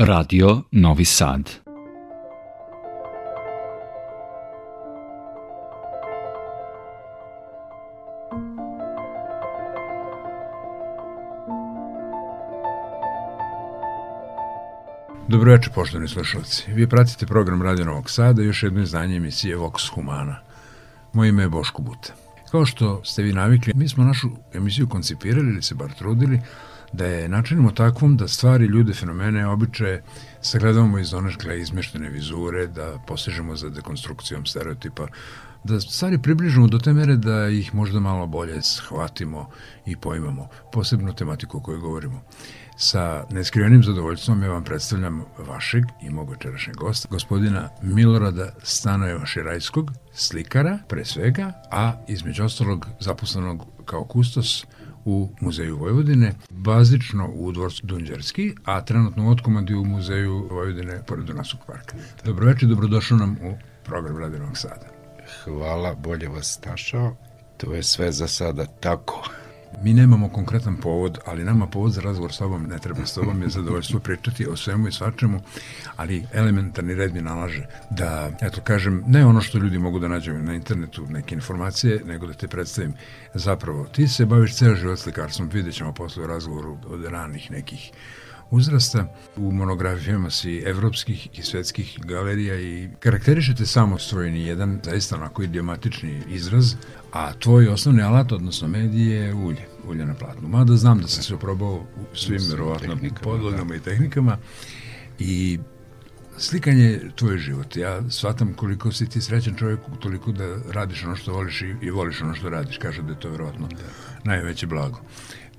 Radio Novi Sad. Dobroveče, poštovani slušalci. Vi pratite program Radio Novog Sada i još jedno izdanje emisije Vox Humana. Moje ime je Boško Buta. Kao što ste vi navikli, mi smo našu emisiju koncipirali ili se bar trudili da je načinimo takvom da stvari, ljude, fenomene, običaje sagledavamo iz oneškle izmeštene vizure, da posežemo za dekonstrukcijom stereotipa, da stvari približimo do te mere da ih možda malo bolje shvatimo i pojmamo, posebno tematiku o kojoj govorimo. Sa neskrivenim zadovoljstvom ja vam predstavljam vašeg i mog večerašnjeg gosta, gospodina Milorada Stanojeva Širajskog, slikara pre svega, a između ostalog zaposlenog kao kustos u Muzeju Vojvodine, bazično u dvorcu Dunđarski, a trenutno otkomandi u Muzeju Vojvodine pored Dunavskog parka. Dobroveče, dobrodošao nam u program Radinovog Sada. Hvala, bolje vas našao. To je sve za sada tako. Mi nemamo konkretan povod, ali nama povod za razgovor s tobom ne treba s tobom je zadovoljstvo pričati o svemu i svačemu, ali elementarni red mi nalaže da, eto kažem, ne ono što ljudi mogu da nađu na internetu, neke informacije, nego da te predstavim. Zapravo, ti se baviš ceo život slikarstvom, vidjet ćemo posle u razgovoru od ranih nekih uzrasta. U monografijama si evropskih i svetskih galerija i karakterišete samostvojni jedan zaista onako idiomatični izraz, a tvoj osnovni alat, odnosno medije, je ulje, ulje na platnu. Mada znam da si se oprobao u svim, verovatno, podlogama da. i tehnikama i slikanje je tvoj život. Ja shvatam koliko si ti srećan čovjek, toliko da radiš ono što voliš i, i voliš ono što radiš. Kaže da je to verovatno da. najveće blago.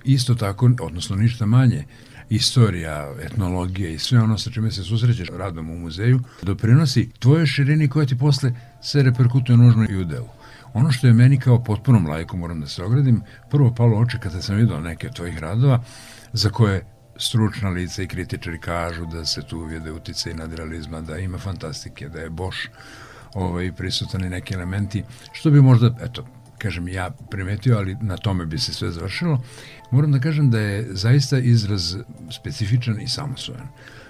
Isto tako, odnosno ništa manje, istorija, etnologija i sve ono sa čime se susrećeš radom u muzeju, doprinosi tvoje širini koja ti posle se reperkutuje nužno i u delu. Ono što je meni kao potpunom lajku, moram da se ogradim, prvo palo oči kada sam vidio neke od tvojih radova, za koje stručna lica i kritičari kažu da se tu uvijede utice i nadrealizma, da ima fantastike, da je Bosch ovaj, prisutan i neki elementi, što bi možda, eto, kažem, ja primetio, ali na tome bi se sve završilo. Moram da kažem da je zaista izraz specifičan i samosvojan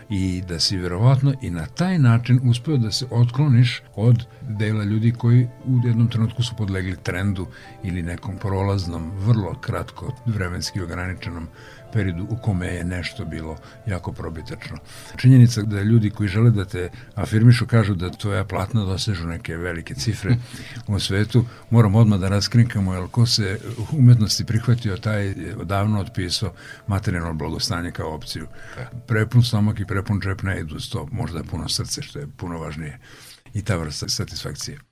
i da si verovatno i na taj način uspeo da se otkloniš od dela ljudi koji u jednom trenutku su podlegli trendu ili nekom prolaznom, vrlo kratko vremenski ograničenom periodu u kome je nešto bilo jako probitačno. Činjenica da ljudi koji žele da te afirmišu kažu da tvoja platna dosežu neke velike cifre u svetu, moram odmah da raskrinkamo, jer ko se umetnosti prihvatio, taj odavno otpisao materijalno blagostanje kao opciju. Prepun stomak i prepun džep ne idu s to, možda puno srce, što je puno važnije i ta vrsta satisfakcije.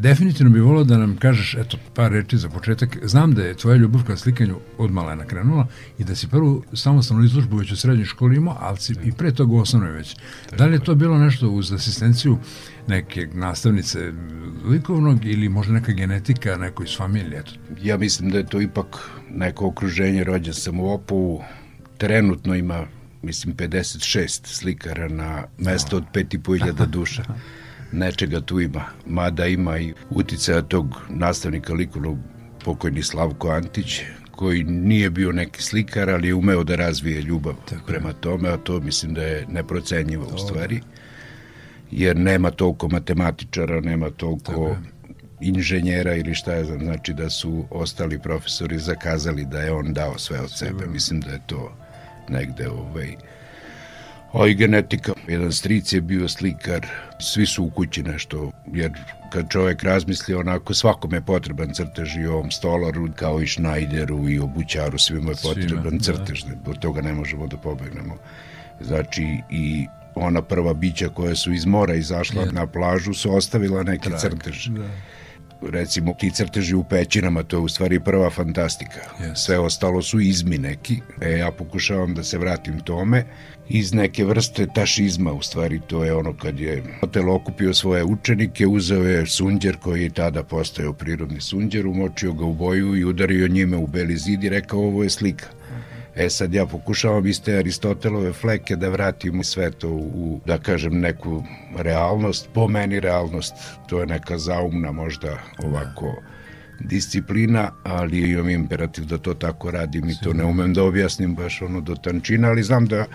Definitivno bi volao da nam kažeš, eto, par reči za početak. Znam da je tvoja ljubav ka slikanju od malena krenula i da si prvu samostalnu izložbu već u srednjoj školi imao, ali si i pre toga u osnovnoj već. Da li je to bilo nešto uz asistenciju neke nastavnice likovnog ili možda neka genetika neko iz familije? Eto. Ja mislim da je to ipak neko okruženje, rođen sam u Opovu, trenutno ima mislim 56 slikara na mesto od 5500 duša. Nečega tu ima, mada ima i uticaja tog nastavnika likovnog pokojni Slavko Antić, koji nije bio neki slikar, ali je umeo da razvije ljubav Tako prema tome, a to mislim da je neprocenjivo u stvari, jer nema toliko matematičara, nema toliko inženjera ili šta je znam, znači da su ostali profesori zakazali da je on dao sve od sebe. Mislim da je to negde ovaj, a i genetika. Jedan stric je bio slikar, svi su u kući nešto, jer kad čovjek razmisli onako, svakome je potreban crtež i ovom stolaru, kao i Schneideru i obućaru, svima je potreban Svima, crtež, da. od toga ne možemo da pobegnemo. Znači, i ona prva bića koja su iz mora izašla ja. na plažu su ostavila neki Trak, crtež. Da recimo ti crteži u pećinama, to je u stvari prva fantastika. Yes. Sve ostalo su izmi neki. E, ja pokušavam da se vratim tome iz neke vrste tašizma, u stvari to je ono kad je hotel okupio svoje učenike, uzeo je sunđer koji je tada postojao prirodni sunđer, umočio ga u boju i udario njime u beli zid i rekao ovo je slika. E sad ja pokušavam iz te Aristotelove fleke da vratim sve to u, da kažem, neku realnost. Po meni realnost, to je neka zaumna možda ovako disciplina, ali imam imperativ da to tako radim i to ne umem da objasnim baš ono do tančina, ali znam da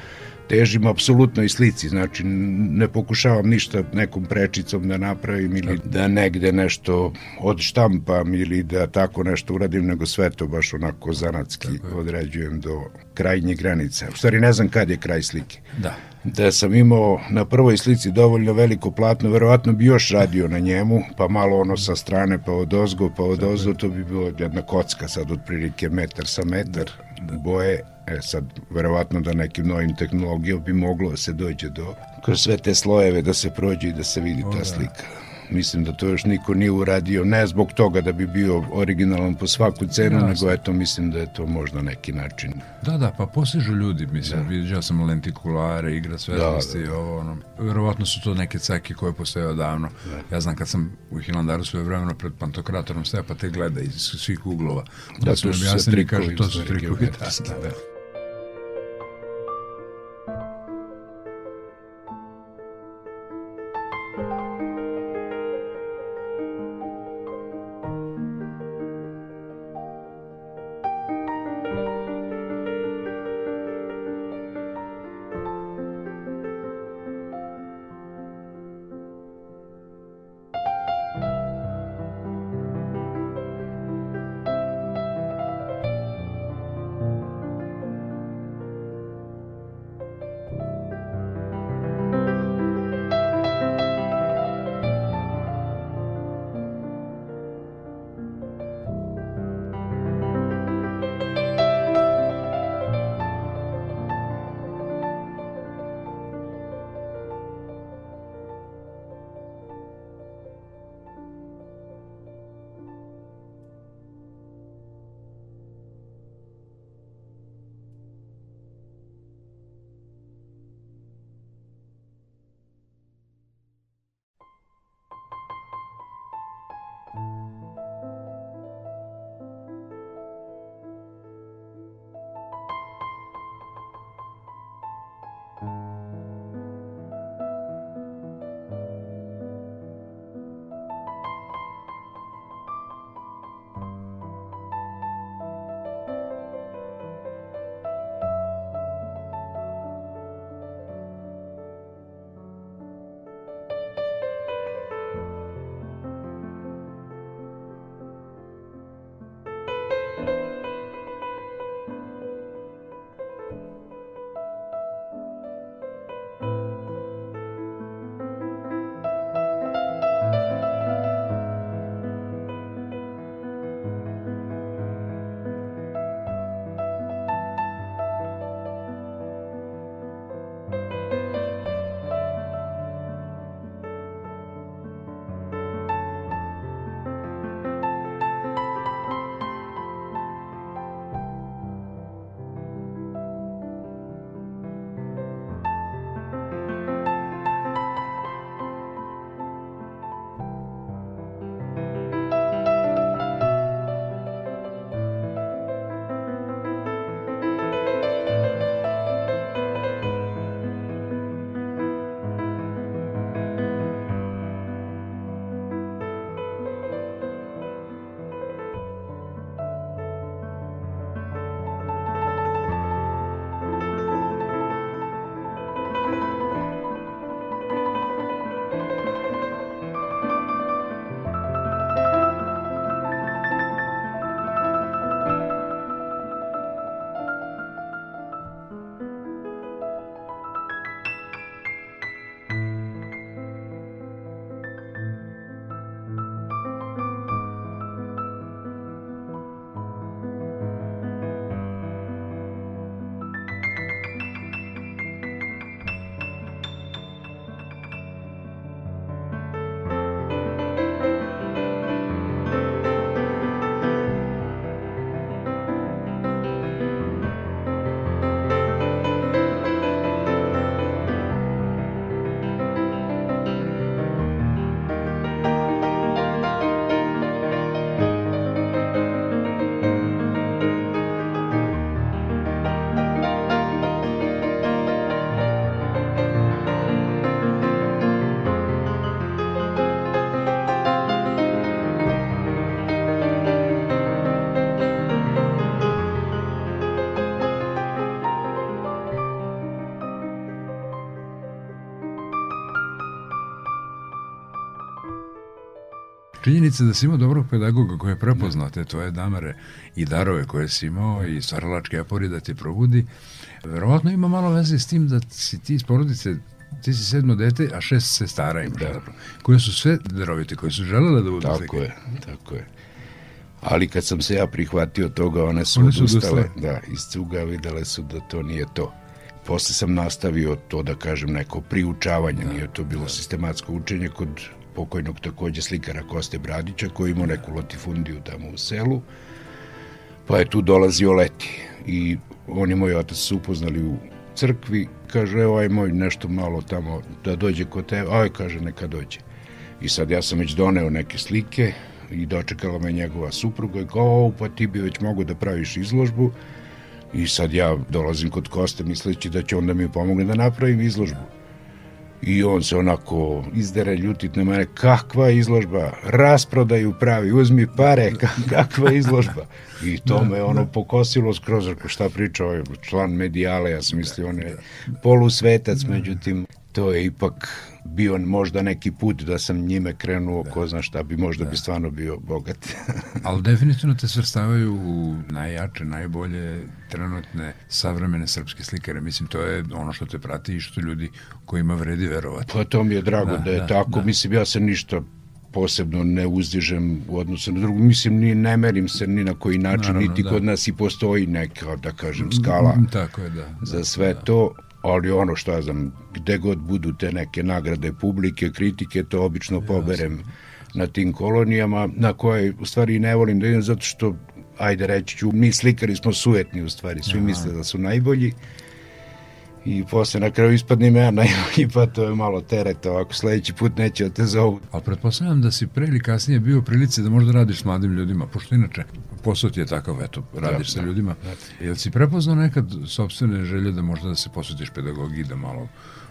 težim apsolutno i slici, znači ne pokušavam ništa nekom prečicom da napravim ili da negde nešto odštampam ili da tako nešto uradim, nego sve to baš onako zanatski određujem do krajnje granice. U stvari ne znam kad je kraj slike. Da. Da sam imao na prvoj slici dovoljno veliko platno, verovatno bi još radio na njemu, pa malo ono sa strane, pa od ozgo, pa od ozgo, to bi bilo jedna kocka sad otprilike metar sa metar da. boje E sad, verovatno da nekim novim tehnologijom bi moglo da se dođe do, kroz sve te slojeve da se prođe i da se vidi ta da. slika. Mislim da to još niko nije uradio, ne zbog toga da bi bio originalan po svaku cenu, ja, nego eto mislim da je to možda neki način. Da, da, pa posežu ljudi, mislim, da. vidio sam lentikulare, igra svetlosti, da, da, da. ovo, ono, verovatno su to neke ceke koje postoje odavno. Da. Ja znam kad sam u Hilandaru svoje vremeno pred pantokratorom stepa te gleda iz svih uglova. Da, da su mi trikovi, kažu, to su trikovi, da, da. da. Činjenica da si imao dobrog pedagoga koji je prepoznao te tvoje damare i darove koje si imao i stvaralačke apori da te probudi, verovatno ima malo veze s tim da si ti iz porodice ti si sedmo dete, a šest sestara imaš da. zapravo, koje su sve darovite, koje su želele da budu Tako je, tako je. Ali kad sam se ja prihvatio toga, one su, one su odustale. Da, iz cuga videle su da to nije to. Posle sam nastavio to da kažem neko priučavanje, da, nije to bilo da. sistematsko učenje kod pokojnog takođe slikara Koste Bradića koji imao neku latifundiju tamo u selu. Pa je tu dolazio leti i on i moj otac su upoznali u crkvi, kaže, evo aj moj nešto malo tamo da dođe kod tebe, aj kaže, neka dođe. I sad ja sam već doneo neke slike i dočekala me njegova supruga i kao, pa ti bi već mogu da praviš izložbu i sad ja dolazim kod Koste misleći da će onda mi pomogne da napravim izložbu. I on se onako izdere ljutit na mene, kakva izložba, rasprodaju pravi, uzmi pare, kakva izložba. I to me ono pokosilo skroz, šta priča ovaj član medijale, ja sam mislio, on je polusvetac, međutim, to je ipak bio možda neki put da sam njime krenuo, da. ko zna šta bi, možda da. bi stvarno bio bogat. Ali definitivno te svrstavaju u najjače, najbolje trenutne savremene srpske slikare. Mislim, to je ono što te prati i što ljudi kojima vredi verovati. Pa to mi je drago da, da je da, tako. Da. Mislim, ja se ništa posebno ne uzdižem u odnosu na drugu. Mislim, ni ne merim se ni na koji način, Naravno, niti da. kod nas i postoji neka, da kažem, skala Tako je, da, za sve da. to ali ono što ja znam, gde god budu te neke nagrade publike, kritike, to obično poberem na tim kolonijama, na koje u stvari ne volim da idem zato što, ajde reći ću, mi slikari smo sujetni u stvari, svi Aha. misle da su najbolji i posle na kraju ispadne ja najbolji, pa to je malo teret, ovako sledeći put neće da te zovu. Ali pretpostavljam da si pre ili kasnije bio u prilici da možda radiš s mladim ljudima, pošto inače posao ti je takav, eto, radiš da, sa da, ljudima. Da. Jel si prepoznao nekad sobstvene želje da možda da se posvetiš pedagogiji, da malo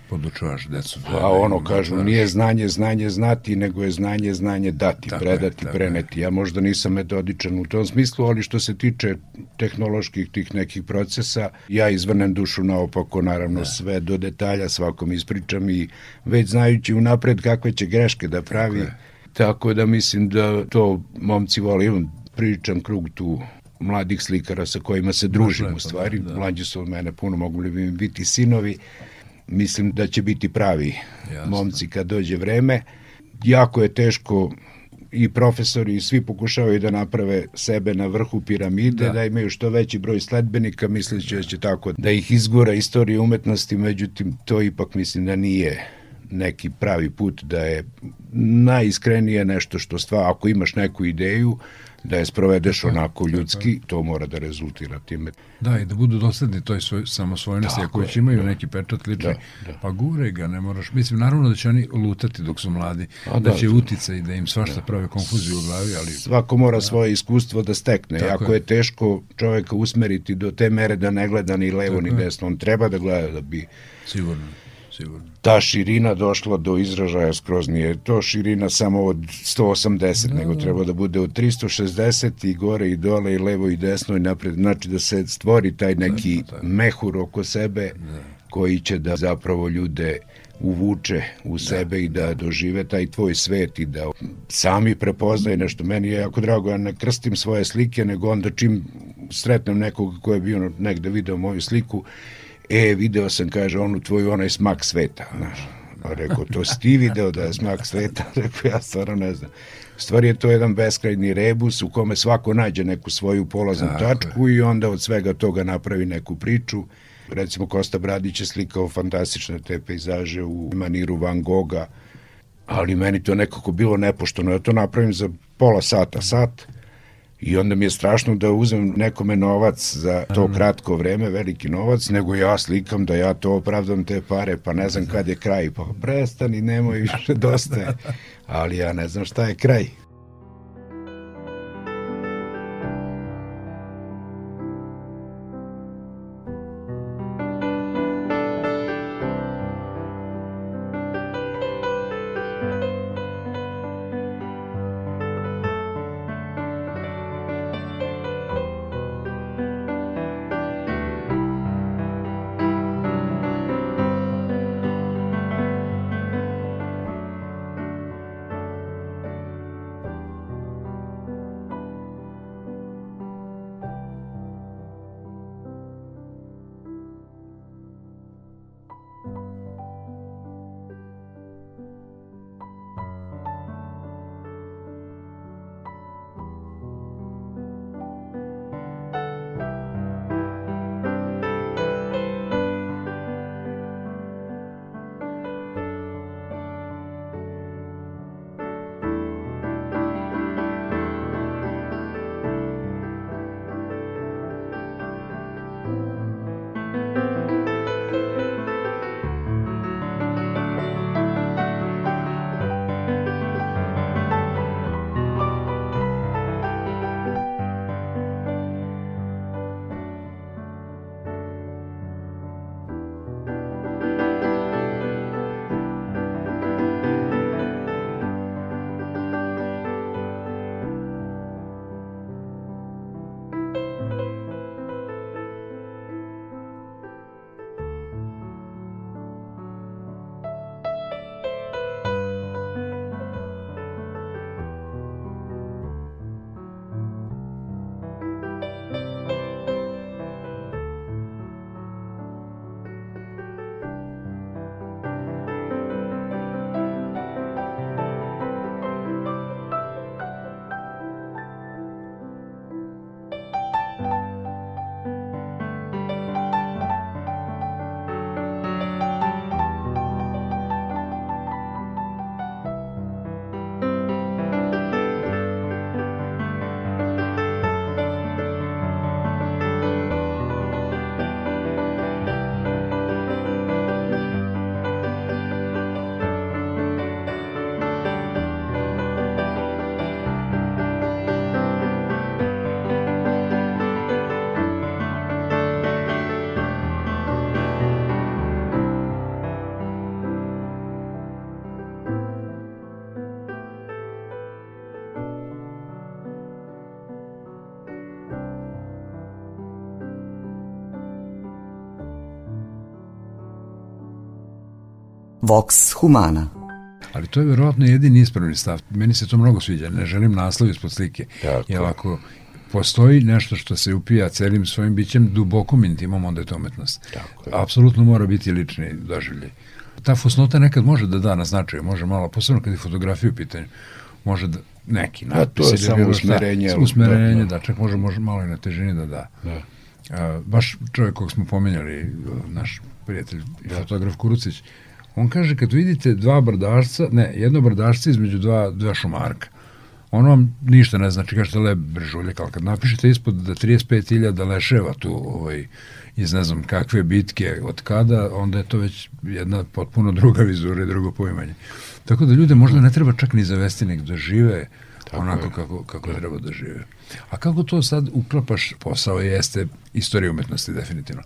podučavaš decu. Da, pa ono da kažu, nije znanje, znanje znati, nego je znanje, znanje dati, tako predati, je, preneti. Ja možda nisam metodičan u tom smislu, ali što se tiče tehnoloških tih nekih procesa, ja izvrnem dušu naopako, naravno da. sve do detalja svakom ispričam i već znajući unapred kakve će greške da pravi, tako, tako da mislim da to momci voli, pričam krug tu mladih slikara sa kojima se družim u stvari, da. mlađi su od mene puno, mogu li bi biti sinovi, mislim da će biti pravi Jasne. momci kad dođe vreme. Jako je teško i profesori i svi pokušavaju da naprave sebe na vrhu piramide, da, da imaju što veći broj sledbenika, misleći da će tako da ih izgora istorija umetnosti, međutim to ipak mislim da nije neki pravi put, da je najiskrenije nešto što stva, ako imaš neku ideju, da je sprovedeš onako ljudski, to mora da rezultira time. Da, i da budu dosledni toj svoj, samosvojnosti, ako već imaju da. neki pečat lični, da, da. pa gure ga, ne moraš, mislim, naravno da će oni lutati dok su mladi, A, da, da će da. utica i da im svašta da. prave konfuziju u glavi, ali... Svako mora da. svoje iskustvo da stekne, Tako ako je. je teško čoveka usmeriti do te mere da ne gleda ni levo Tako ni desno, on treba da gleda da bi... Sigurno sigurno. Ta širina došla do izražaja skroz nije to širina samo od 180, da, nego da. treba da bude od 360 i gore i dole i levo i desno i napred. Znači da se stvori taj neki tako, tako. mehur oko sebe da. koji će da zapravo ljude uvuče u da, sebe i da, dožive taj tvoj svet i da sami prepoznaje nešto. Meni je jako drago, ja ne krstim svoje slike, nego onda čim sretnem nekog ko je bio negde video moju sliku, e, video sam, kaže, onu tvoju, onaj smak sveta, znaš. Pa rekao, to si ti video da je smak sveta? Rekao, ja stvarno ne znam. Stvari je to jedan beskrajni rebus u kome svako nađe neku svoju polaznu Tako tačku je. i onda od svega toga napravi neku priču. Recimo, Kosta Bradić je slikao fantastične te pejzaže u maniru Van Gogha, ali meni to nekako bilo nepošteno. Ja to napravim za pola sata, sat, I onda mi je strašno da uzmem nekome novac za to kratko vreme, veliki novac, nego ja slikam da ja to opravdam te pare, pa ne znam kad je kraj. Pa prestani, nemoj više, dosta je. Ali ja ne znam šta je kraj. Vox Humana Ali to je verovatno jedini ispravni stav. Meni se to mnogo sviđa. Ne želim naslov ispod slike. Tako. Jer ako postoji nešto što se upija celim svojim bićem, dubokom intimom, onda je to umetnost. Tako je. Apsolutno mora biti lični doživljaj. Ta fusnota nekad može da da na značaju, može malo, posebno kad je fotografija u pitanju, može da neki to je natpis ili samo bilo šta, usmerenje, usmerenje, da, da, da. čak može, može malo i na težini da da. Da. A, baš čovjek kog smo pomenjali, naš prijatelj i fotograf Kurucić, on kaže kad vidite dva brdašca, ne, jedno brdašca između dva, dva šumarka, ono vam ništa ne znači, kažete lep brežuljak, ali kad napišete ispod da 35.000 leševa tu ovaj, iz ne znam kakve bitke, od kada, onda je to već jedna potpuno druga vizura i drugo poimanje. Tako da ljude možda ne treba čak ni zavesti, nek da žive Tako onako je. kako, kako treba da žive. A kako to sad uklapaš posao jeste istorija umetnosti definitivno.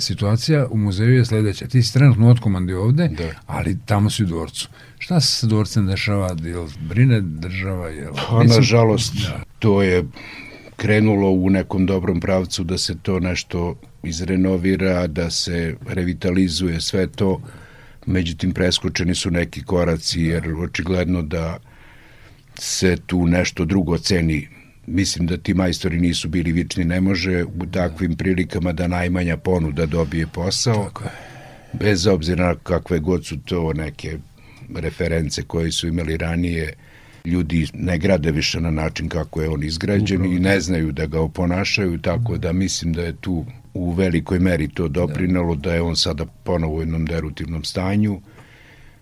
Situacija u muzeju je sledeća. Ti si trenutno otkomandi ovde, Da. ali tamo si u dvorcu. Šta se sa dvorcem dešava? Jel brine država? Jel, Pa, nažalost, to je krenulo u nekom dobrom pravcu da se to nešto izrenovira, da se revitalizuje sve to. Međutim, preskočeni su neki koraci, jer očigledno da se tu nešto drugo ceni. Mislim da ti majstori nisu bili vični, ne može u takvim prilikama da najmanja ponuda dobije posao. Tako je. bez obzira na kakve god su to neke reference koje su imali ranije, ljudi ne grade više na način kako je on izgrađen i ne znaju da ga oponašaju, tako da mislim da je tu u velikoj meri to doprinalo da je on sada ponovo u jednom derutivnom stanju,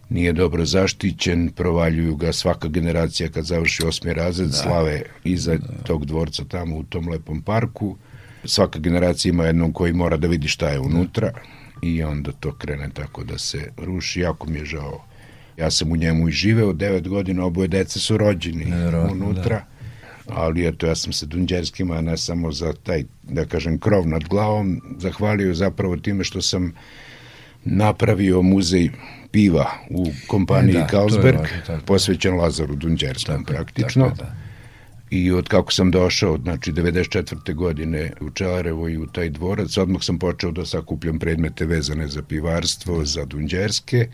nije dobro zaštićen, provaljuju ga svaka generacija kad završi osmi razred, slave iza tog dvorca tamo u tom lepom parku. Svaka generacija ima jednog koji mora da vidi šta je unutra i onda to krene tako da se ruši. Jako mi je žao. Ja sam u njemu i živeo devet godina, oboje dece su rođeni Neverovatno, unutra. Ali eto, ja sam se Dunđerskima ne samo za taj, da kažem, krov nad glavom, zahvalio zapravo time što sam napravio muzej piva u kompaniji E, da, Carlsberg, posvećen Lazaru Dunđerskom praktično. tako da. I od kako sam došao, znači 94. godine u Čelarevo i u taj dvorac, odmah sam počeo da sakupljam predmete vezane za pivarstvo, za Dunđerske.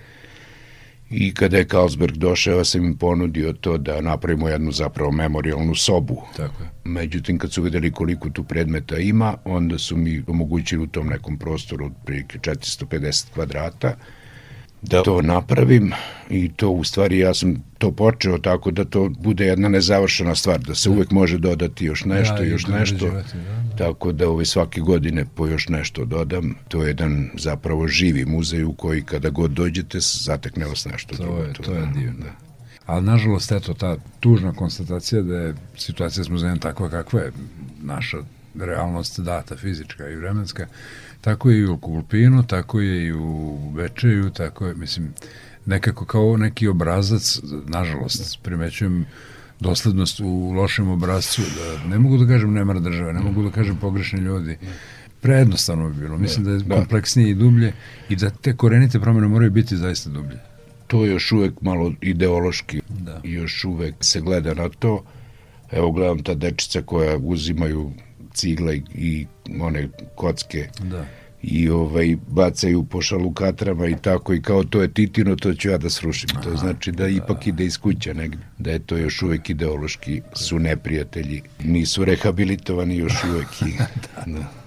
I kada je Carlsberg došao, ja sam im ponudio to da napravimo jednu zapravo memorialnu sobu. Tako je. Međutim, kad su videli koliko tu predmeta ima, onda su mi omogućili u tom nekom prostoru od prilike 450 kvadrata da to napravim i to u stvari ja sam to počeo tako da to bude jedna nezavršena stvar, da se uvek može dodati još nešto, Da, još nešto. da, da. Tako da ove svake godine po još nešto dodam. To je jedan zapravo živi muzej u koji kada god dođete zatekne vas nešto To drugo. je, to je da, divno. Da. Ali nažalost, eto, ta tužna konstatacija da je situacija s muzejem takva kakva je naša realnost data, fizička i vremenska, tako je i u Kulpinu, tako je i u Bečeju, tako je, mislim, nekako kao neki obrazac, nažalost, primećujem doslednost u lošem obrazcu, da ne mogu da kažem nemar države, ne mogu da kažem pogrešni ljudi, prejednostavno bi bilo. Mislim da je Da. kompleksnije i dublje i da te korenite promene moraju biti zaista dublje. to je još uvek malo ideološki Da. i još uvek se gleda na to. Evo gledam ta dečica koja uzimaju cigle i- i one kocke Da. i ovaj bacaju po šalukatrama i tako i kao to je Titino, to ću ja da srušim. To znači da ipak ide iz kuće negde. Da je to još uvek ideološki su neprijatelji. Nisu rehabilitovani još uvek. I, da.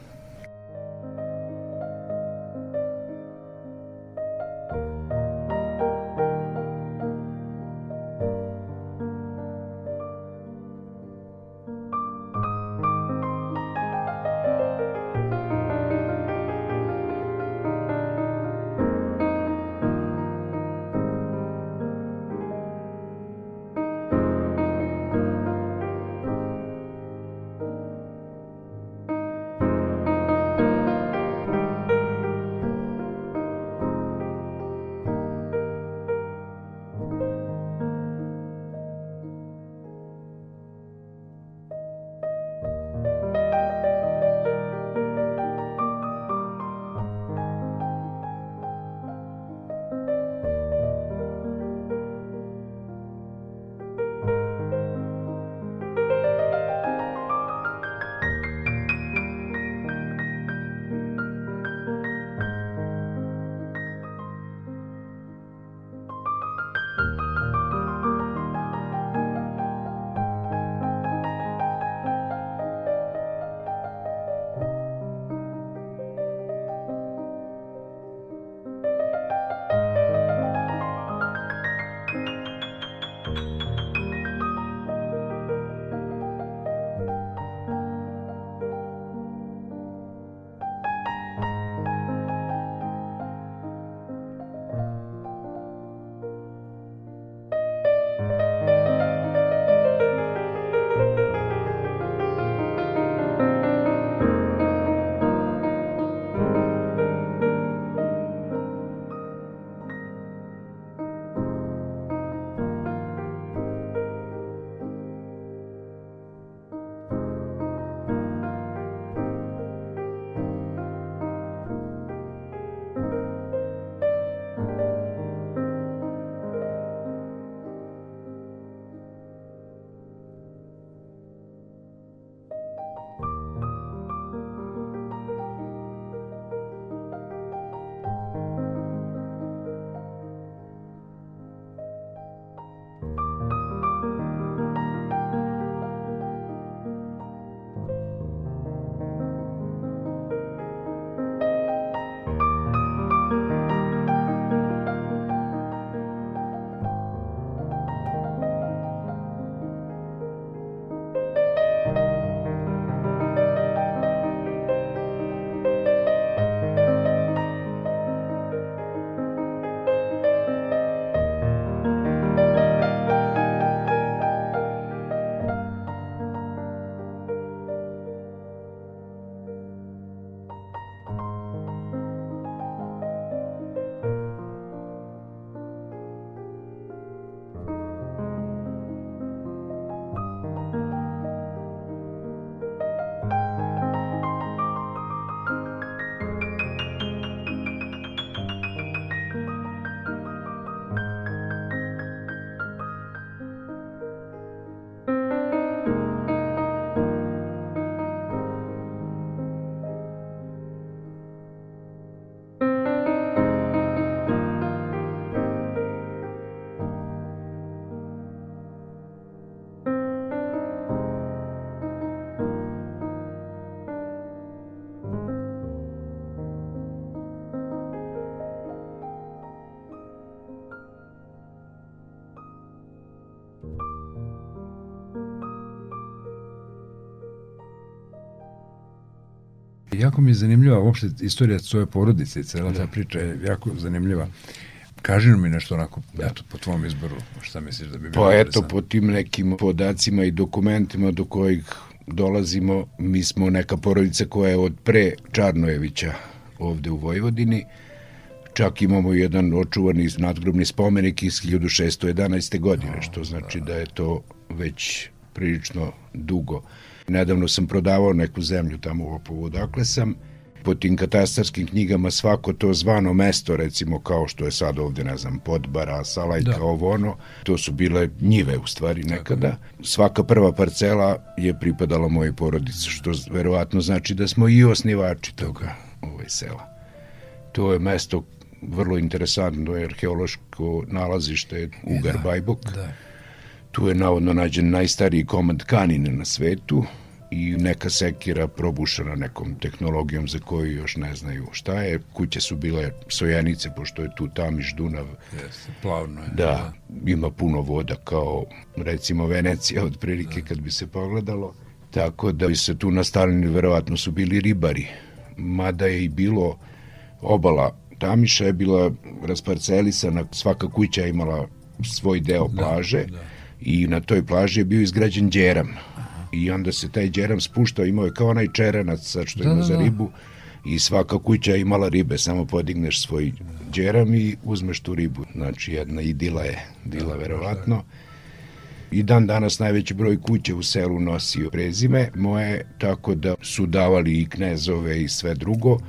Jako mi je zanimljiva uopšte istorija svoje porodice, cela ta priča je jako zanimljiva. Kaži mi nešto onako, eto, po tvom izboru, šta misliš da bi bilo Pa eto, po tim nekim podacima i dokumentima do kojih dolazimo, mi smo neka porodica koja je od pre Čarnojevića ovde u Vojvodini, čak imamo jedan očuvani nadgrobni spomenik iz 1611. godine, što znači da je to već prilično dugo. Nedavno sam prodavao neku zemlju tamo u Opovu, dakle sam po tim katastarskim knjigama svako to zvano mesto, recimo kao što je sad ovde, ne znam, Podbara, Salajka, da. ovo ono, to su bile njive u stvari nekada. Svaka prva parcela je pripadala mojoj porodici, što verovatno znači da smo i osnivači toga ovaj sela. To je mesto vrlo interesantno, je arheološko nalazište Ugar da, Bajbok. Da. Tu je navodno nađen najstariji komad kanine na svetu, i neka sekira probušena nekom tehnologijom za koju još ne znaju šta je. Kuće su bile sojenice, pošto je tu Tamiš, Dunav. Jeste, plavno je. Da, da, ima puno voda kao recimo Venecija otprilike da. kad bi se pogledalo. Tako da bi se tu nastavljeni verovatno su bili ribari. Mada je i bilo obala Tamiša je bila rasparcelisana, svaka kuća je imala svoj deo da, plaže da, da. I na toj plaži je bio izgrađen djeram i onda se taj džeram spuštao, imao je kao onaj čerenac sad što da, ima da, za da. ribu i svaka kuća imala ribe, samo podigneš svoj džeram i uzmeš tu ribu. Znači jedna idila je, dila da, verovatno. I dan danas najveći broj kuće u selu nosi prezime moje, tako da su davali i knezove i sve drugo.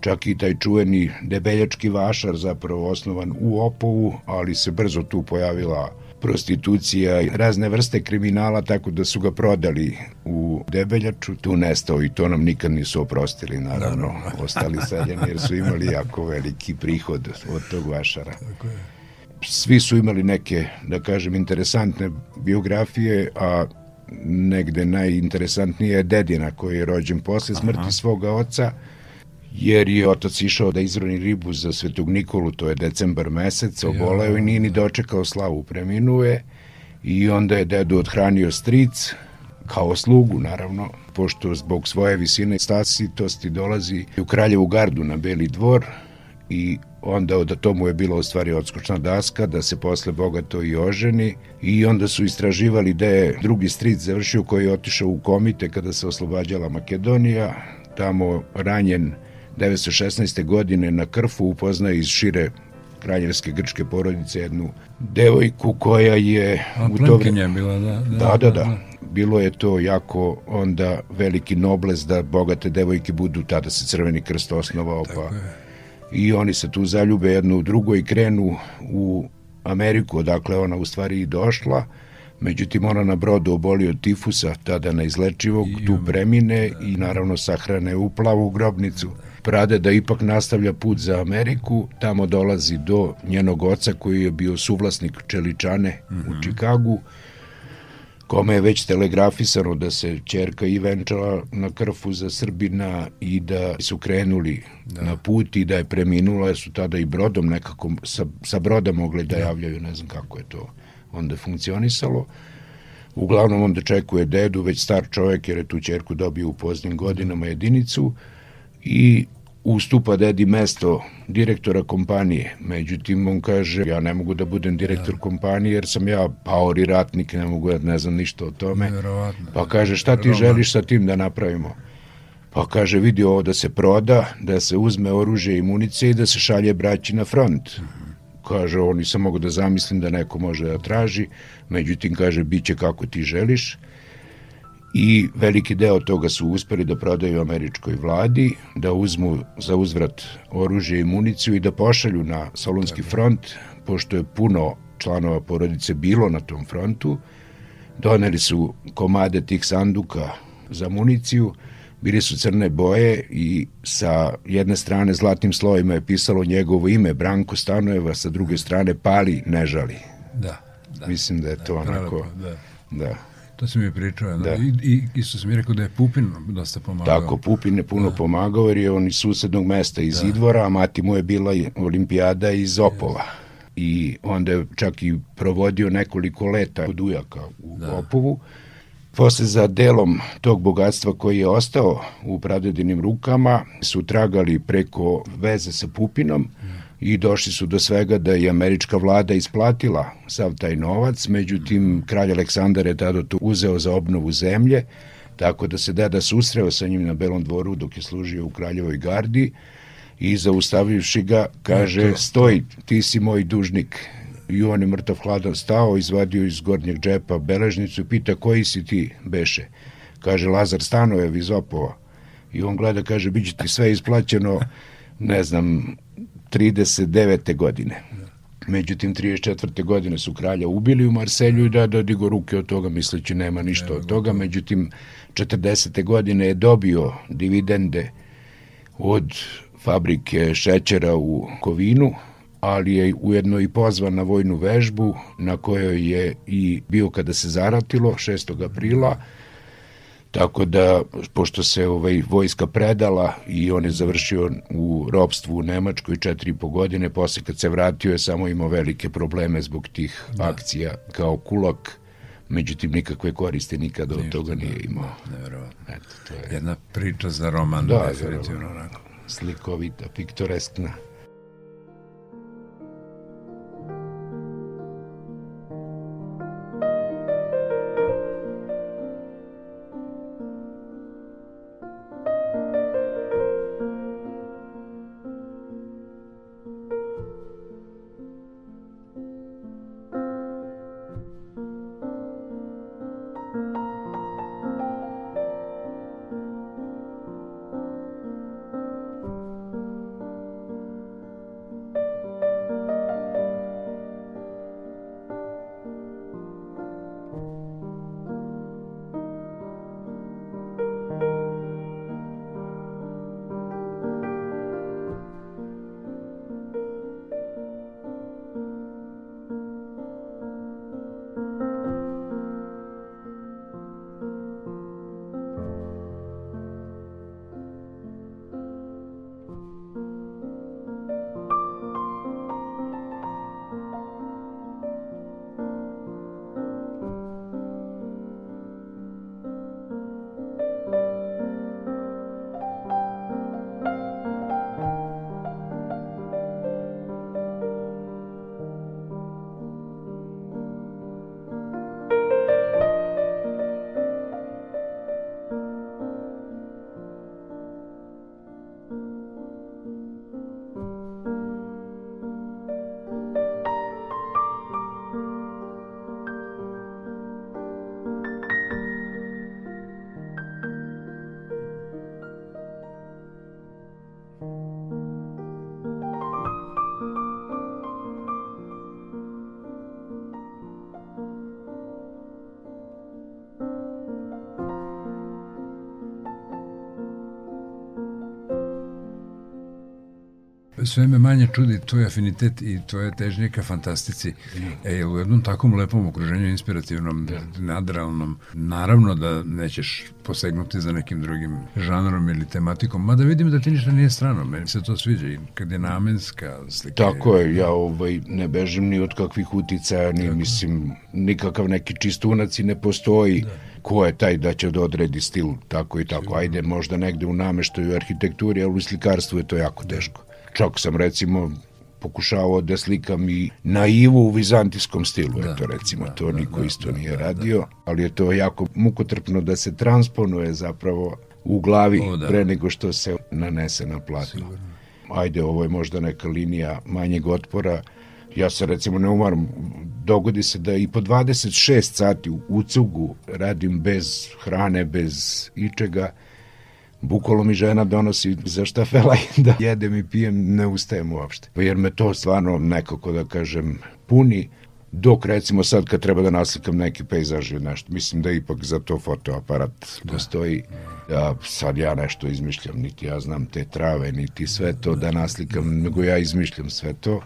Čak i taj čuveni debeljački vašar zapravo osnovan u Opovu, ali se brzo tu pojavila prostitucija i razne vrste kriminala, tako da su ga prodali u Debeljaču, tu nestao i to nam nikad nisu oprostili, naravno, ostali seljeni jer su imali jako veliki prihod od tog vašara. Tako je. Svi su imali neke, da kažem, interesantne biografije, a negde najinteresantnije je dedina koji je rođen posle smrti Aha. svoga oca, jer je otac išao da izroni ribu za Svetog Nikolu, to je decembar mesec, oboleo ja, i nije ni dočekao slavu, preminuje i onda je dedu odhranio stric, kao slugu naravno, pošto zbog svoje visine stasitosti dolazi u Kraljevu gardu na Beli dvor i onda od tomu je bila u stvari odskočna daska da se posle bogato i oženi i onda su istraživali da je drugi stric završio koji je otišao u komite kada se oslobađala Makedonija, tamo ranjen 1916. godine na Krfu upoznaje iz šire kraljevske grčke porodice jednu devojku koja je A, u to vreme bila da da, da da, da bilo je to jako onda veliki nobles da bogate devojke budu tada se crveni krst osnovao pa je. i oni se tu zaljube jedno u drugo i krenu u Ameriku odakle ona u stvari i došla Međutim, ona na brodu oboli od tifusa, tada neizlečivog, tu premine i naravno sahrane u plavu grobnicu. Prade da ipak nastavlja put za Ameriku, tamo dolazi do njenog oca koji je bio suvlasnik Čeličane mm -hmm. u mhm. Čikagu, kome je već telegrafisano da se čerka i venčala na krfu za Srbina i da su krenuli da. na put i da je preminula, jer su tada i brodom nekako sa, sa broda mogli da, da javljaju, ne znam kako je to onda funkcionisalo. Uglavnom onda čekuje dedu, već star čovjek jer je tu čerku dobio u poznim godinama jedinicu i ustupa dedi mesto direktora kompanije. Međutim, on kaže, ja ne mogu da budem direktor ja. kompanije jer sam ja paori ratnik, ne mogu da ne znam ništa o tome. Verovatno. Pa kaže, šta ti želiš sa tim da napravimo? Pa kaže, vidi ovo da se proda, da se uzme oružje i munice i da se šalje braći na front. Uh -huh kaže, on nisam mogu da zamislim da neko može da traži, međutim, kaže, bit će kako ti želiš. I veliki deo toga su uspeli da prodaju američkoj vladi, da uzmu za uzvrat oružje i municiju i da pošalju na Solunski front, pošto je puno članova porodice bilo na tom frontu. Doneli su komade tih sanduka za municiju, bili su crne boje i sa jedne strane zlatnim slovima je pisalo njegovo ime Branko Stanojeva, sa druge strane Pali ne žali. Da. da Mislim da je to da, onako... Da. da. To si mi pričao. Da. I, I isto sam mi rekao da je Pupin dosta pomagao. Tako, Pupin je puno da. pomagao jer je on iz susednog mesta iz da. Idvora, a mati mu je bila olimpijada iz Opova. Yes. I onda je čak i provodio nekoliko leta od ujaka u da. Opovu Posle za delom tog bogatstva koji je ostao u pradedinim rukama su tragali preko veze sa Pupinom i došli su do svega da je američka vlada isplatila sav taj novac, međutim kralj Aleksandar je tada to uzeo za obnovu zemlje, tako da se deda susreo sa njim na Belom dvoru dok je služio u kraljevoj gardi i zaustavivši ga kaže stoj, ti si moj dužnik i on je mrtav hladan stao, izvadio iz gornjeg džepa beležnicu i pita koji si ti beše. Kaže Lazar Stanojev iz Opova. I on gleda, kaže, bit će ti sve isplaćeno, ne znam, 39. godine. Međutim, 34. godine su kralja ubili u Marselju i da, da digo ruke od toga, misleći nema ništa od toga. Međutim, 40. godine je dobio dividende od fabrike šećera u Kovinu, ali je ujedno i pozvan na vojnu vežbu na kojoj je i bio kada se zaratilo 6. aprila Tako da, pošto se ovaj, vojska predala i on je završio u ropstvu u Nemačkoj četiri i po godine, posle kad se vratio je samo imao velike probleme zbog tih da. akcija kao kulak, međutim nikakve koriste nikada od toga da, nije imao. Nevjerovatno. Eto, to je... Jedna priča za roman, da, definitivno. Onako. Slikovita, piktoreskna. Sve me manje čudi tvoj afinitet i tvoje težnje ka fantastici. E, u jednom takvom lepom okruženju, inspirativnom, da. nadrealnom, naravno da nećeš posegnuti za nekim drugim žanrom ili tematikom, mada vidim da ti ništa nije strano, meni se to sviđa i kad je namenska slika. Tako je, ja ovaj, ne bežim ni od kakvih uticaja, ni Tako. mislim, nikakav neki čistunac i ne postoji. Da ko je taj da će da odredi stil tako i tako. Ajde, možda negde u nameštaju arhitekturi, ali u slikarstvu je to jako teško. Čak sam recimo pokušavao da slikam i naivu u vizantijskom stilu, da, eto recimo, da, to da, niko da, isto da, nije da, radio, da. ali je to jako mukotrpno da se transponuje zapravo u glavi o, da. pre nego što se nanese na platno. Sigurno. Ajde, ovo je možda neka linija manjeg otpora, ja se recimo ne umaram, dogodi se da i po 26 sati u cugu radim bez hrane, bez ičega, Bukvalo mi žena donosi za štafela i da jedem i pijem, ne ustajem uopšte. Jer me to stvarno nekako, da kažem, puni, dok recimo sad kad treba da naslikam neki pejzaž ili nešto, mislim da ipak za to fotoaparat da. postoji. Ja, sad ja nešto izmišljam, niti ja znam te trave, niti sve to da naslikam, nego ja izmišljam sve to.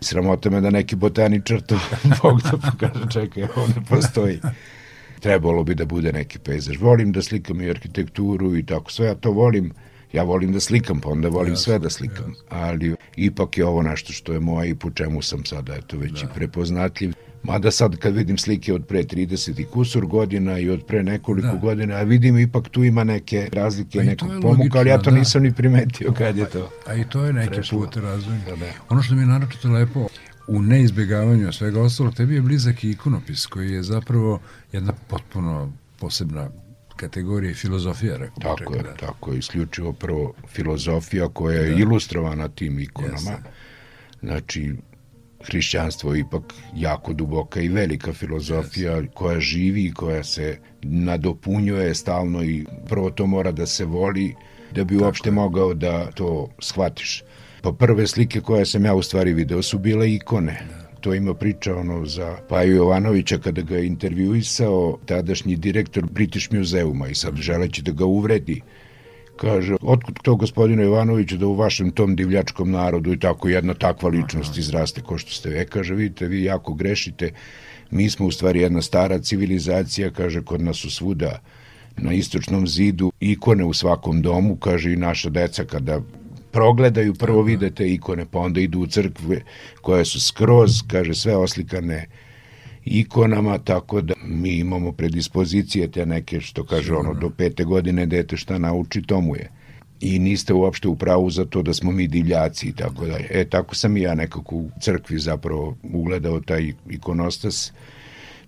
Sramota me da neki botaničar to Bog da pokaže, čekaj, ovo ne postoji trebalo bi da bude neki pejzaž. Volim da slikam i arhitekturu i tako sve, ja to volim. Ja volim da slikam, pa onda volim jasne, sve da slikam. Jasne. Ali ipak je ovo nešto što je moje i po čemu sam sada, eto, već da. i prepoznatljiv. Mada sad kad vidim slike od pre 30 i kusur godina i od pre nekoliko Da. godina, a vidim ipak tu ima neke razlike, Pa nekog pomuka, ali ja to da. nisam ni primetio kad je to. A i to je neki put razvojni. Da, da. Ono što mi je naročito lepo, u neizbjegavanju svega ostalog, tebi je blizak i ikonopis, koji je zapravo jedna potpuno posebna kategorija i filozofija, rekao Tako je, da. tako je, isključivo prvo filozofija koja je ilustrovana tim ikonama. Jeste. Znači, hrišćanstvo je ipak jako duboka i velika filozofija koja živi i koja se nadopunjuje stalno i prvo to mora da se voli da bi uopšte mogao da to shvatiš. Pa prve slike koje sam ja u stvari video su bile ikone. To ima priča ono za Paju Jovanovića kada ga je intervjuisao tadašnji direktor British Museuma i sad želeći da ga uvredi Kaže, otkud to gospodine Jovanoviću da u vašem tom divljačkom narodu i tako jedna takva ličnost izraste ko što ste. E, kaže, vidite, vi jako grešite, mi smo u stvari jedna stara civilizacija, kaže, kod nas su svuda na istočnom zidu ikone u svakom domu, kaže, i naša deca kada progledaju, prvo vide te ikone, pa onda idu u crkve koje su skroz, kaže, sve oslikane ikonama, tako da mi imamo predispozicije te neke, što kaže ono, do pete godine dete šta nauči, to mu je. I niste uopšte u pravu za to da smo mi divljaci i tako dalje. E, tako sam i ja nekako u crkvi zapravo ugledao taj ikonostas.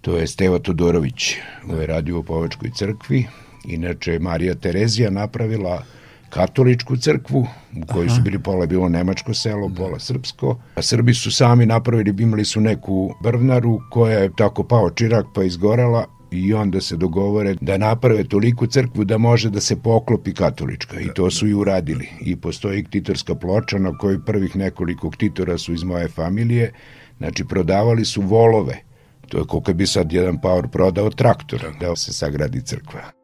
To je Steva Todorović, ovo je radio u Povačkoj crkvi. Inače, Marija Terezija napravila katoličku crkvu u kojoj su bili pola bilo nemačko selo, pola srpsko. A Srbi su sami napravili, imali su neku brvnaru koja je tako pao čirak pa izgorela i onda se dogovore da naprave toliku crkvu da može da se poklopi katolička i to su i uradili. I postoji ktitorska ploča na kojoj prvih nekoliko ktitora su iz moje familije, znači prodavali su volove. To je koliko bi sad jedan paor prodao traktor da se sagradi crkva.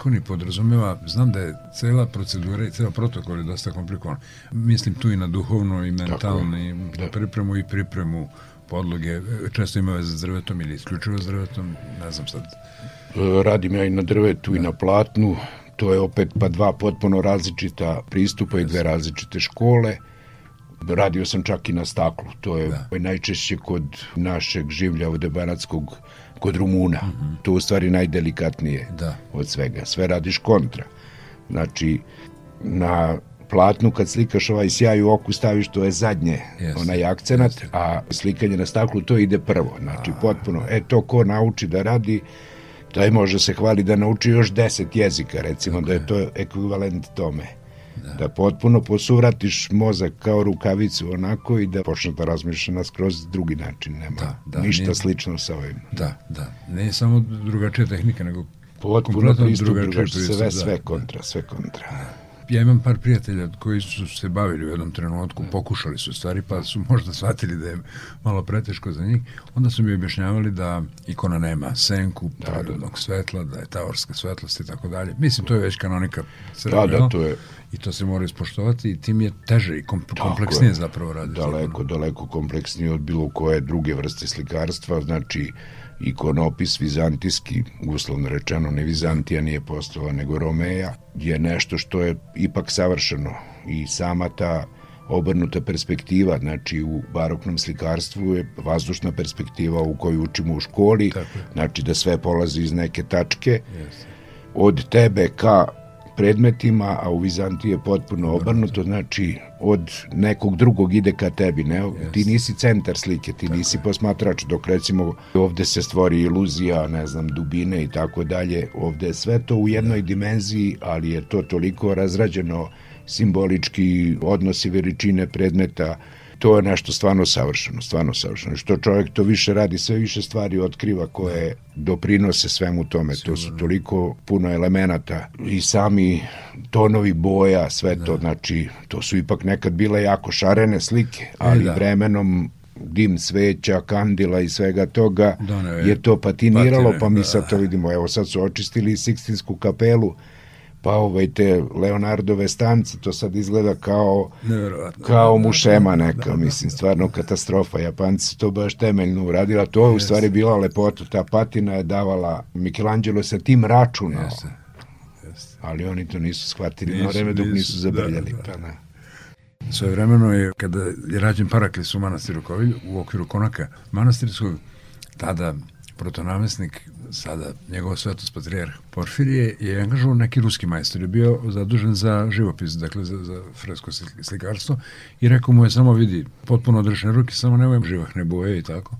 Ikoni podrazumeva, znam da je cela procedura i cela protokol je dosta komplikovan. Mislim tu i na duhovno i mentalno i da. pripremu i pripremu podloge. Često ima veze s drvetom ili isključivo s drvetom, ne znam sad. E, Radim ja i na drvetu i na platnu, to je opet pa dva potpuno različita pristupa i dve različite škole. Radio sam čak i na staklu, to je Da. najčešće kod našeg življa ovde banatskog, kod Rumuna. To je u stvari najdelikatnije Da. od svega. Sve radiš kontra. Znači, na platnu kad slikaš ovaj sjaj u oku staviš to je zadnje Jeste, onaj akcenat, a slikanje na staklu to ide prvo. Znači potpuno, e to ko nauči da radi, taj može se hvali da nauči još deset jezika, recimo da je to ekvivalent tome. Da. potpuno posuvratiš mozak kao rukavicu onako i da počne da razmišlja na skroz drugi način. Nema Da, da, ništa nije- slično sa ovim. Da, da. Ne samo drugačija tehnika, nego Potpuno pristup, drugačiji drugačije, sve, pristup, da, sve da. kontra, sve kontra. Ja imam par prijatelja koji su se bavili u jednom trenutku, pokušali su stvari, pa su možda shvatili da je malo preteško za njih. Onda su mi objašnjavali da ikona nema senku, pravilnog svetla, da je taorska svetlost i tako dalje. Mislim, to je već kanonika Da, crvena. da, to je i to se mora ispoštovati i tim je teže i kom, kompleksnije zapravo raditi. Daleko, daleko kompleksnije od bilo koje druge vrste slikarstva, znači ikonopis vizantijski, uslovno rečeno ne Vizantija nije postala nego Romeja, je nešto što je ipak savršeno. I sama ta obrnuta perspektiva, znači u baroknom slikarstvu je vazdušna perspektiva u kojoj učimo u školi, znači da sve polazi iz neke tačke, yes. od tebe ka predmetima, a u Vizantiji je potpuno obrnuto, znači od nekog drugog ide ka tebi, ne? Yes. Ti nisi centar slike, ti nisi posmatrač, dok recimo ovde se stvori iluzija, ne znam, dubine i tako dalje, ovde je sve to u jednoj dimenziji, ali je to toliko razrađeno simbolički odnosi veličine predmeta, to je nešto stvarno savršeno, stvarno savršeno. Što čovjek to više radi, sve više stvari otkriva koje doprinose svemu tome. To su toliko puno elemenata i sami tonovi boja, sve to, da. znači, to su ipak nekad bile jako šarene slike, e, ali da. vremenom dim sveća, kandila i svega toga da, ne, je to patiniralo, patine, pa mi sad to vidimo, evo sad su očistili Sikstinsku kapelu, pa ovaj te Leonardove stance, to sad izgleda kao kao mušema neka, da, da, mislim, da. stvarno katastrofa. Japanci su to baš temeljno uradila, to je u stvari bila lepota, ta patina je davala Michelangelo sa tim računao. Ali oni to nisu shvatili nisu, na vreme dok nisu zabrljali. Da, da. Pa ne. Svoje vremeno je, kada je rađen Paraklis u manastiru Kovilj, u okviru konaka manastirskog, tada protonamestnik sada njegov svetost patrijarh Porfirije je angažovan neki ruski majstor, je bio zadužen za živopis, dakle za, za fresko slikarstvo i rekao mu je samo vidi, potpuno odrešene ruke, samo nemoj živahne boje i tako.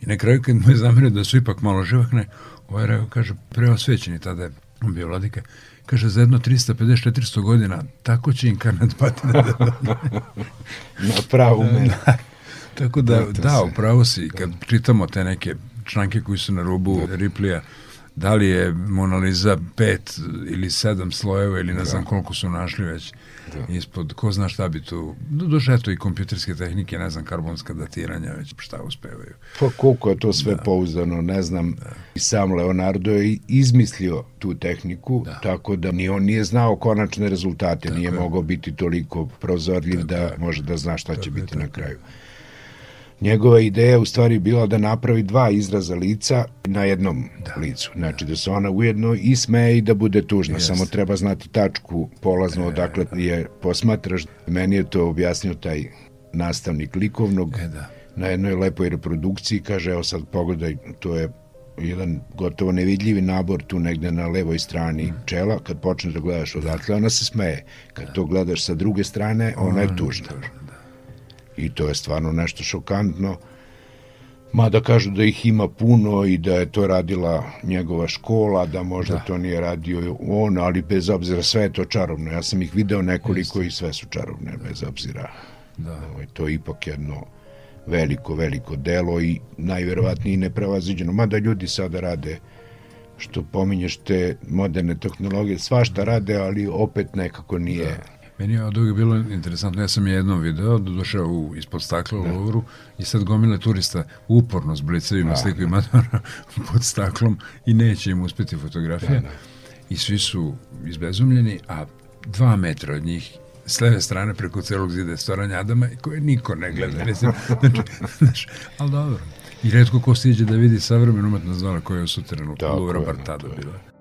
I na kraju kad mu je zamirio da su ipak malo živahne, ovaj rekao, kaže, preosvećeni tada. Je, on bio vladika, kaže, za jedno 350-400 godina, tako će inkarnat patina da... na pravu mene. Da, tako da, da, upravo si, kad čitamo te neke članke koji su na rubu da. Riplija, da li je Mona Lisa pet ili sedam slojeva ili ne da. znam koliko su našli već da. ispod, ko zna šta bi tu, doduše eto i kompjuterske tehnike, ne znam, karbonska datiranja već šta uspevaju. Pa koliko je to sve da. pouzdano, ne znam, da. i sam Leonardo je izmislio tu tehniku, da. tako da ni on nije znao konačne rezultate, tako nije je. mogao biti toliko prozorljiv tako da je. može da zna šta tako će biti na kraju. Je njegova ideja u stvari bila da napravi dva izraza lica na jednom da. licu. Znači da se ona ujedno i smeje i da bude tužna. Yes. Samo treba znati tačku polazno e, odakle da. je posmatraš. Meni je to objasnio taj nastavnik likovnog e, da. na jednoj lepoj reprodukciji. Kaže, evo sad pogledaj, to je jedan gotovo nevidljivi nabor tu negde na levoj strani mm. čela, kad počneš da gledaš odatle, ona se smeje. Kad da. to gledaš sa druge strane, ona je tužna. I to je stvarno nešto šokantno. Mada kažu da ih ima puno i da je to radila njegova škola, da možda da. to nije radio on, ali bez obzira sve je to čarobno. Ja sam ih video nekoliko Jeste. i sve su čarobne, bez obzira. Da. Ovaj, to je ipak jedno veliko, veliko delo i najverovatnije neprevaziđeno. Mada ljudi sada rade što pominješ te moderne tehnologije, svašta rade, ali opet nekako nije... Da Meni je od uvijek bilo interesantno, ja sam je jednom video, došao u, ispod stakla u da. Louvru i sad gomile turista uporno s blicevima da, sliku i Madonna pod staklom i neće im uspeti fotografija. Da, da. I svi su izbezumljeni, a dva metra od njih s leve strane preko celog zida je stvaranja Adama koje niko ne gleda. Recimo, znači, znači, ali dobro. I redko ko stiđe da vidi savremenu umetnost zona koja je u suterenu Louvra bar tada bila.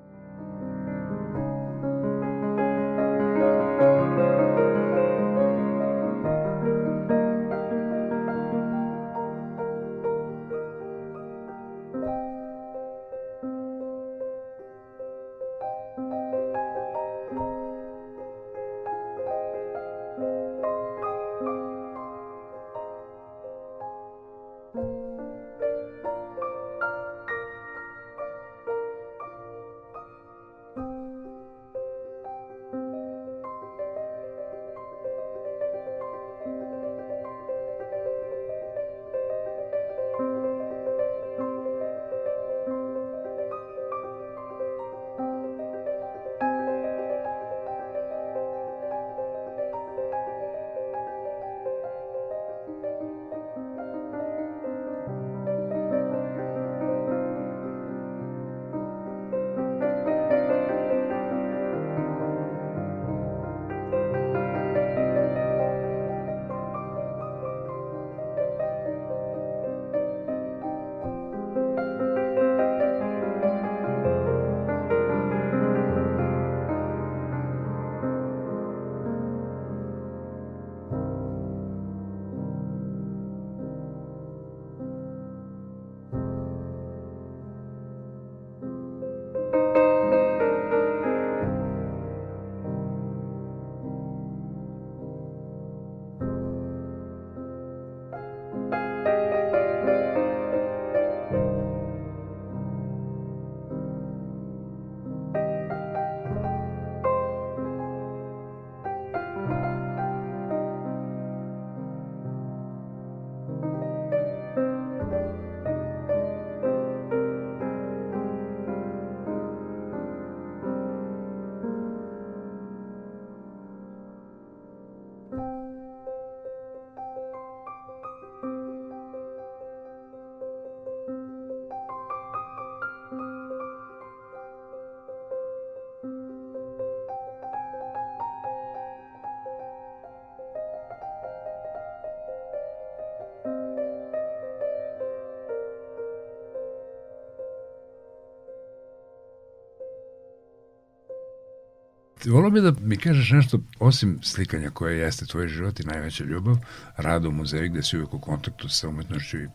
Volio bi da mi kažeš nešto, osim slikanja koje jeste tvoj život i najveća ljubav, rada u muzeju gde si uvijek u kontaktu sa umetnošću i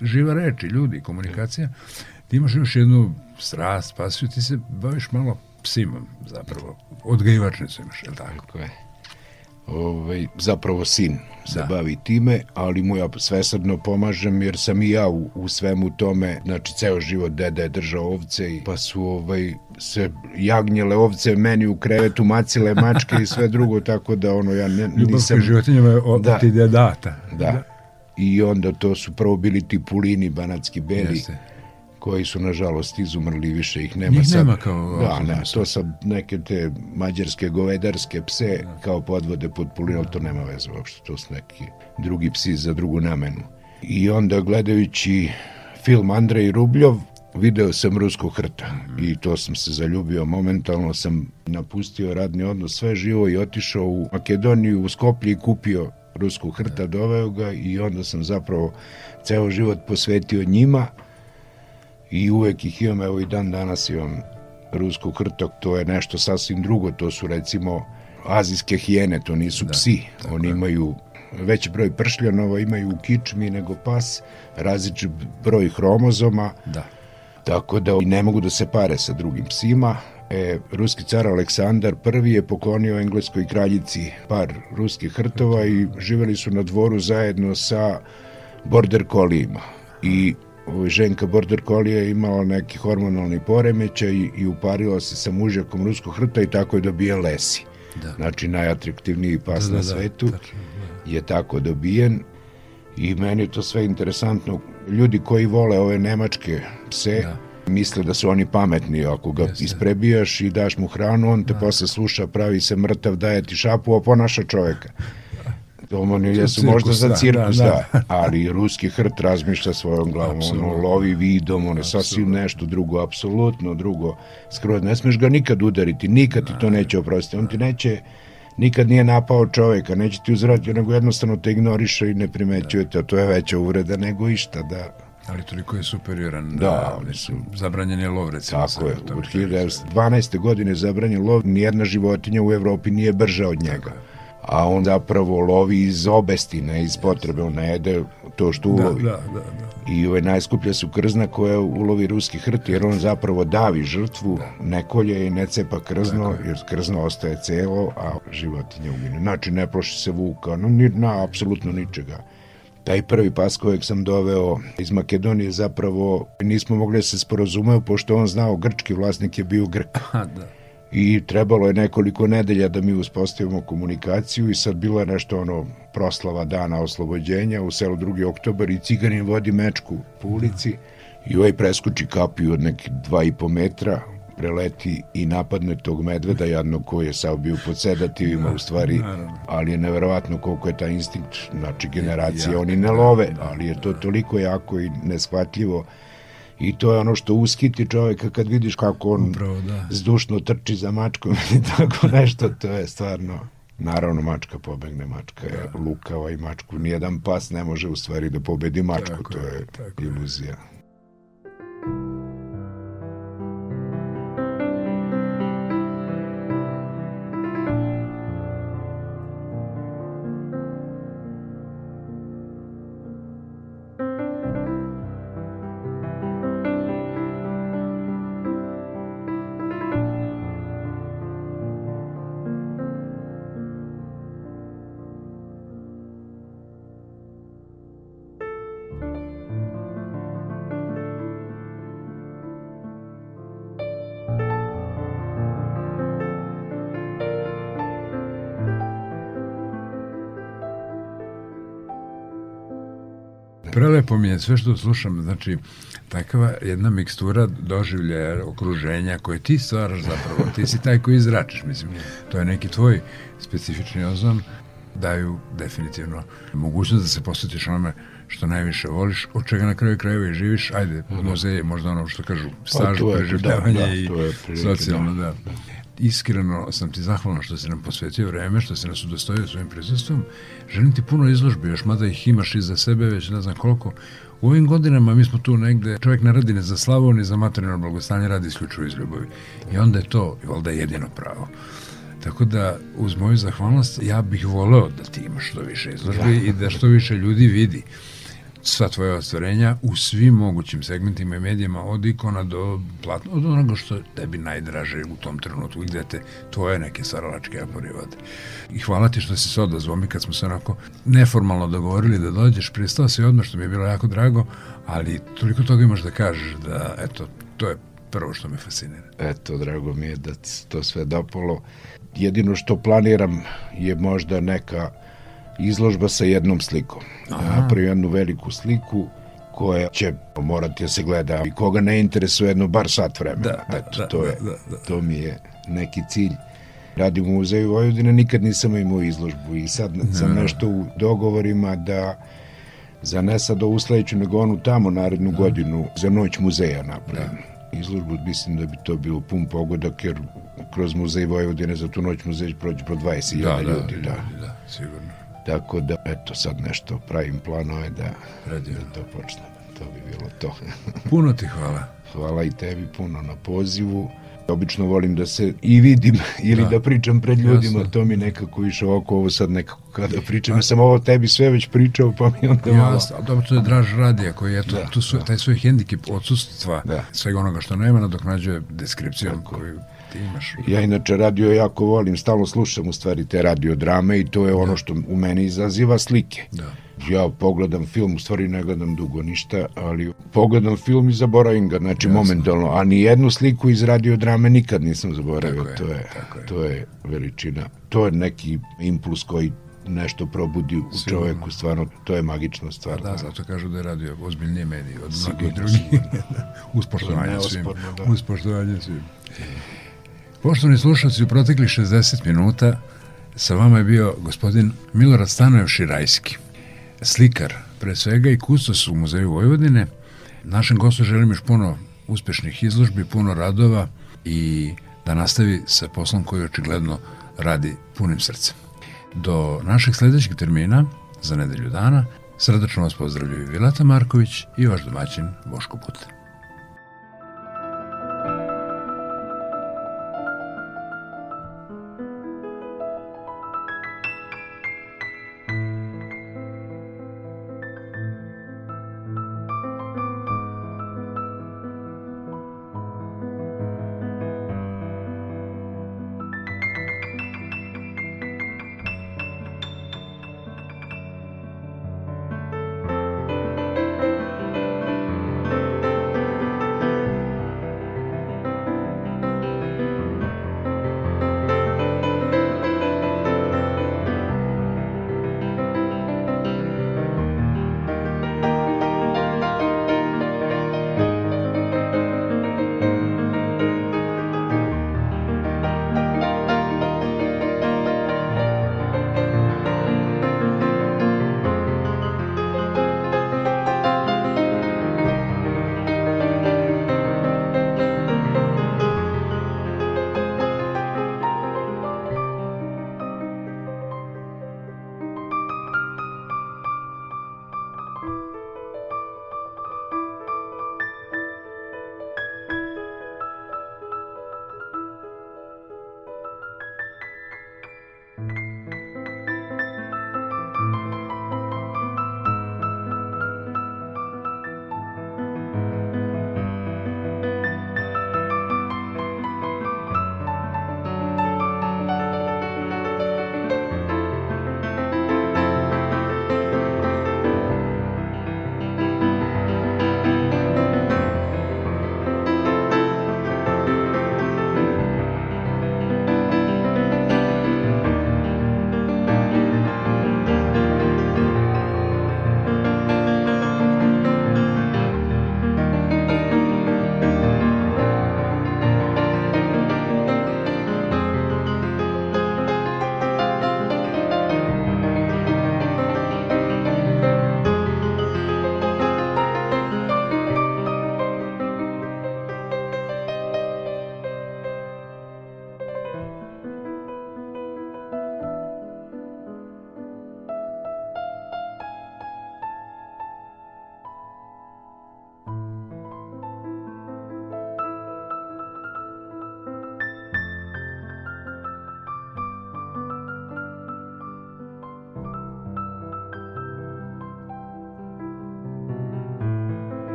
živa reč i ljudi, komunikacija, ti imaš još jednu strast, pasiju, ti se baviš malo psima zapravo, odgajivačnicu imaš, je li tako? Tako je. Ovaj, zapravo sin se Da. bavi time, ali mu ja svesrdno pomažem jer sam i ja u, u svemu tome, znači ceo život deda je držao ovce i pa su ovaj, se jagnjele ovce meni u krevetu macile mačke i sve drugo, tako da ono ja ne, nisam... ka životinjama je od Da. ti data. Da. I onda to su prvo bili ti pulini banatski beli, Jeste. koji su nažalost izumrli, više ih nema Njih sad. nema kao Da, autonomne ne, to sad neke te mađarske govedarske pse kao podvode pod pulinu, ali to nema veze uopšte, to su neki drugi psi za drugu namenu. I onda gledajući film Andrej Rubljov, video sam Ruskog hrta i to sam se zaljubio. Momentalno sam napustio radni odnos, sve živo i otišao u Makedoniju, u Skoplje i kupio Ruskog hrta, doveo ga i onda sam zapravo ceo život posvetio njima i uvek ih imam, evo i dan danas imam rusku hrtok, to je nešto sasvim drugo, to su recimo azijske hijene, to nisu da, psi, oni imaju veći broj pršljanova, imaju u kičmi nego pas, različit broj hromozoma, Da. Tako da i ne mogu da se pare sa drugim psima. E, ruski car Aleksandar I je poklonio engleskoj kraljici par ruskih hrtova i živeli su na dvoru zajedno sa border kolijima. I ovaj, ženka border kolija je imala neki hormonalni poremećaj i, i uparila se sa mužjakom ruskog hrta i tako je dobijen Lesi. Da. Znači najatraktivniji pas Da, da, na da, svetu tačno, je tako dobijen i meni je to sve interesantno. Ljudi koji vole ove nemačke pse Da. misle da su oni pametni, ako ga Jeste. isprebijaš i daš mu hranu, on te posle sluša, pravi se mrtav, daje ti šapu, a ponaša čoveka. To oni jesu možda za da, cirkus, da, da, da, ali ruski hrt razmišlja svojom glavom, ono, Apsolutno. lovi vidom, ono je sasvim nešto drugo, apsolutno drugo, skroz, ne smeš ga nikad udariti, nikad ti to neće oprostiti, on ti neće, nikad nije napao čoveka, neće ti uzvratiti, nego jednostavno te ignoriše i ne primećuje te, a to je veća uvreda nego išta, da, Ali toliko je superioran. Da, oni mislim, zabranjen je lov, recimo. Tako je, od što je 1912. godine zabranjen lov, nijedna životinja u Evropi nije brža od njega. A on zapravo lovi iz obesti, ne iz potrebe, on ne jede to što Da, ulovi. da, da, da. I ove najskuplja su krzna koja ulovi ruski hrt, jer on zapravo davi žrtvu, ne kolje i ne cepa krzno, jer krzno ostaje celo, a životinja umine. Znači, ne ploši se vuka, no, ni, na, apsolutno ničega. Taj prvi pas kojeg sam doveo iz Makedonije zapravo nismo mogli da se sporozumeo, pošto on znao grčki vlasnik je bio Grk. Ha, da. I trebalo je nekoliko nedelja da mi uspostavimo komunikaciju i sad bila nešto ono proslava dana oslobođenja u selu 2. oktobar i ciganin vodi mečku po ulici i ovaj preskuči kapiju od i po metra preleti i napadne tog medveda jadnog koji je sav bio pod sedativima u stvari, ali je neverovatno koliko je taj instinkt, znači generacije, oni ne da, love, da, ali je to toliko jako i neshvatljivo i to je ono što uskiti čoveka kad vidiš kako on Upravo, da. zdušno trči za mačkom ili tako nešto, to je stvarno Naravno, mačka pobegne, mačka je lukava i mačku. Nijedan pas ne može u stvari da pobedi mačku, Tako to je, je tako je. Mi je sve što slušam, znači takva jedna mikstura doživljaja, okruženja koje ti stvaraš zapravo, ti si taj koji izračiš, mislim, to je neki tvoj specifični ozon, daju definitivno mogućnost da se posvetiš onome što najviše voliš, od čega na kraju krajeva i živiš, ajde, muzej je možda ono što kažu, staž, to je, preživljavanje da, da, i socijalno, da. Iskreno sam ti zahvalan što si nam posvetio vreme, što si nas udostojio svojim prisustvom. Želim ti puno izložbi, još mada ih imaš iza sebe, već ne znam koliko. U ovim godinama mi smo tu negde, čovjek ne radi ne za slavu, ni za materijalno blagostanje, radi isključivo iz ljubavi. I onda je to, i valjda jedino pravo. Tako da, uz moju zahvalnost, ja bih voleo da ti imaš što više izložbi i da što više ljudi vidi sva tvoja ostvarenja u svim mogućim segmentima i medijima, od ikona do platno, od onoga što tebi najdraže u tom trenutku, gde te tvoje neke stvaralačke apori vode. I hvala ti što si se odazvao mi kad smo se onako neformalno dogovorili da dođeš, pristao si odmah što mi je bilo jako drago, ali toliko toga imaš da kažeš da, eto, to je prvo što me fascinira. Eto, drago mi je da to sve dopolo. Jedino što planiram je možda neka izložba sa jednom slikom. Napravio jednu veliku sliku koja će morati da se gleda i koga ne interesuje jedno bar sat vremena. Da, Eto, da, to, je, da, da, da. to mi je neki cilj. Radim u muzeju Vojvodine, nikad nisam imao izložbu i sad sam nešto u dogovorima da za ne sad ovu sledeću, nego onu tamo narednu godinu za noć muzeja napravim. Izložbu mislim da bi to bilo pun pogodak, jer kroz muzej Vojvodine za tu noć muzej prođe pro 20.000 Da, da, ljudi. Da. da, sigurno. Tako da, eto, sad nešto pravim planove da, Predivno. da to počnem. To bi bilo to. Puno ti hvala. Hvala i tebi puno na pozivu. Obično volim da se i vidim ili da, Da. pričam pred ljudima, Jasno. to mi nekako više oko, ovo sad nekako kada pričam. Ja sam ovo tebi sve već pričao, pa mi onda malo... Jasno, dobro, to je Draž Radija koji, eto, Da, tu su, da. taj svoj hendikep odsustva Da. svega onoga što nema nadoknađuje deskripcijom koju ti imaš. Ja inače radio jako volim, stalno slušam u stvari te radiodrame i to je ono što u meni izaziva slike. Da. Ja pogledam film, u stvari ne gledam dugo ništa, ali pogledam film i zaboravim ga, znači momentalno, a ni jednu sliku iz radiodrame nikad nisam zaboravio, Tako je, to, je, tako je. to je veličina. To je neki impuls koji nešto probudi u Sigurno. čoveku, stvarno, to je magična stvar. Da, zato kažu da je radio ozbiljnije mediji od mnogih drugih. uz poštovanje To je svim. da. Uz poštovanje svim. Poštovani slušalci, u proteklih 60 minuta sa vama je bio gospodin Milorad Stanojev Širajski, slikar, pre svega i kustos u Muzeju Vojvodine. Našem gostu želim još puno uspešnih izložbi, puno radova i da nastavi sa poslom koji očigledno radi punim srcem. Do našeg sledećeg termina, za nedelju dana, srdačno vas pozdravljaju Vilata Marković i vaš domaćin Boško Putin.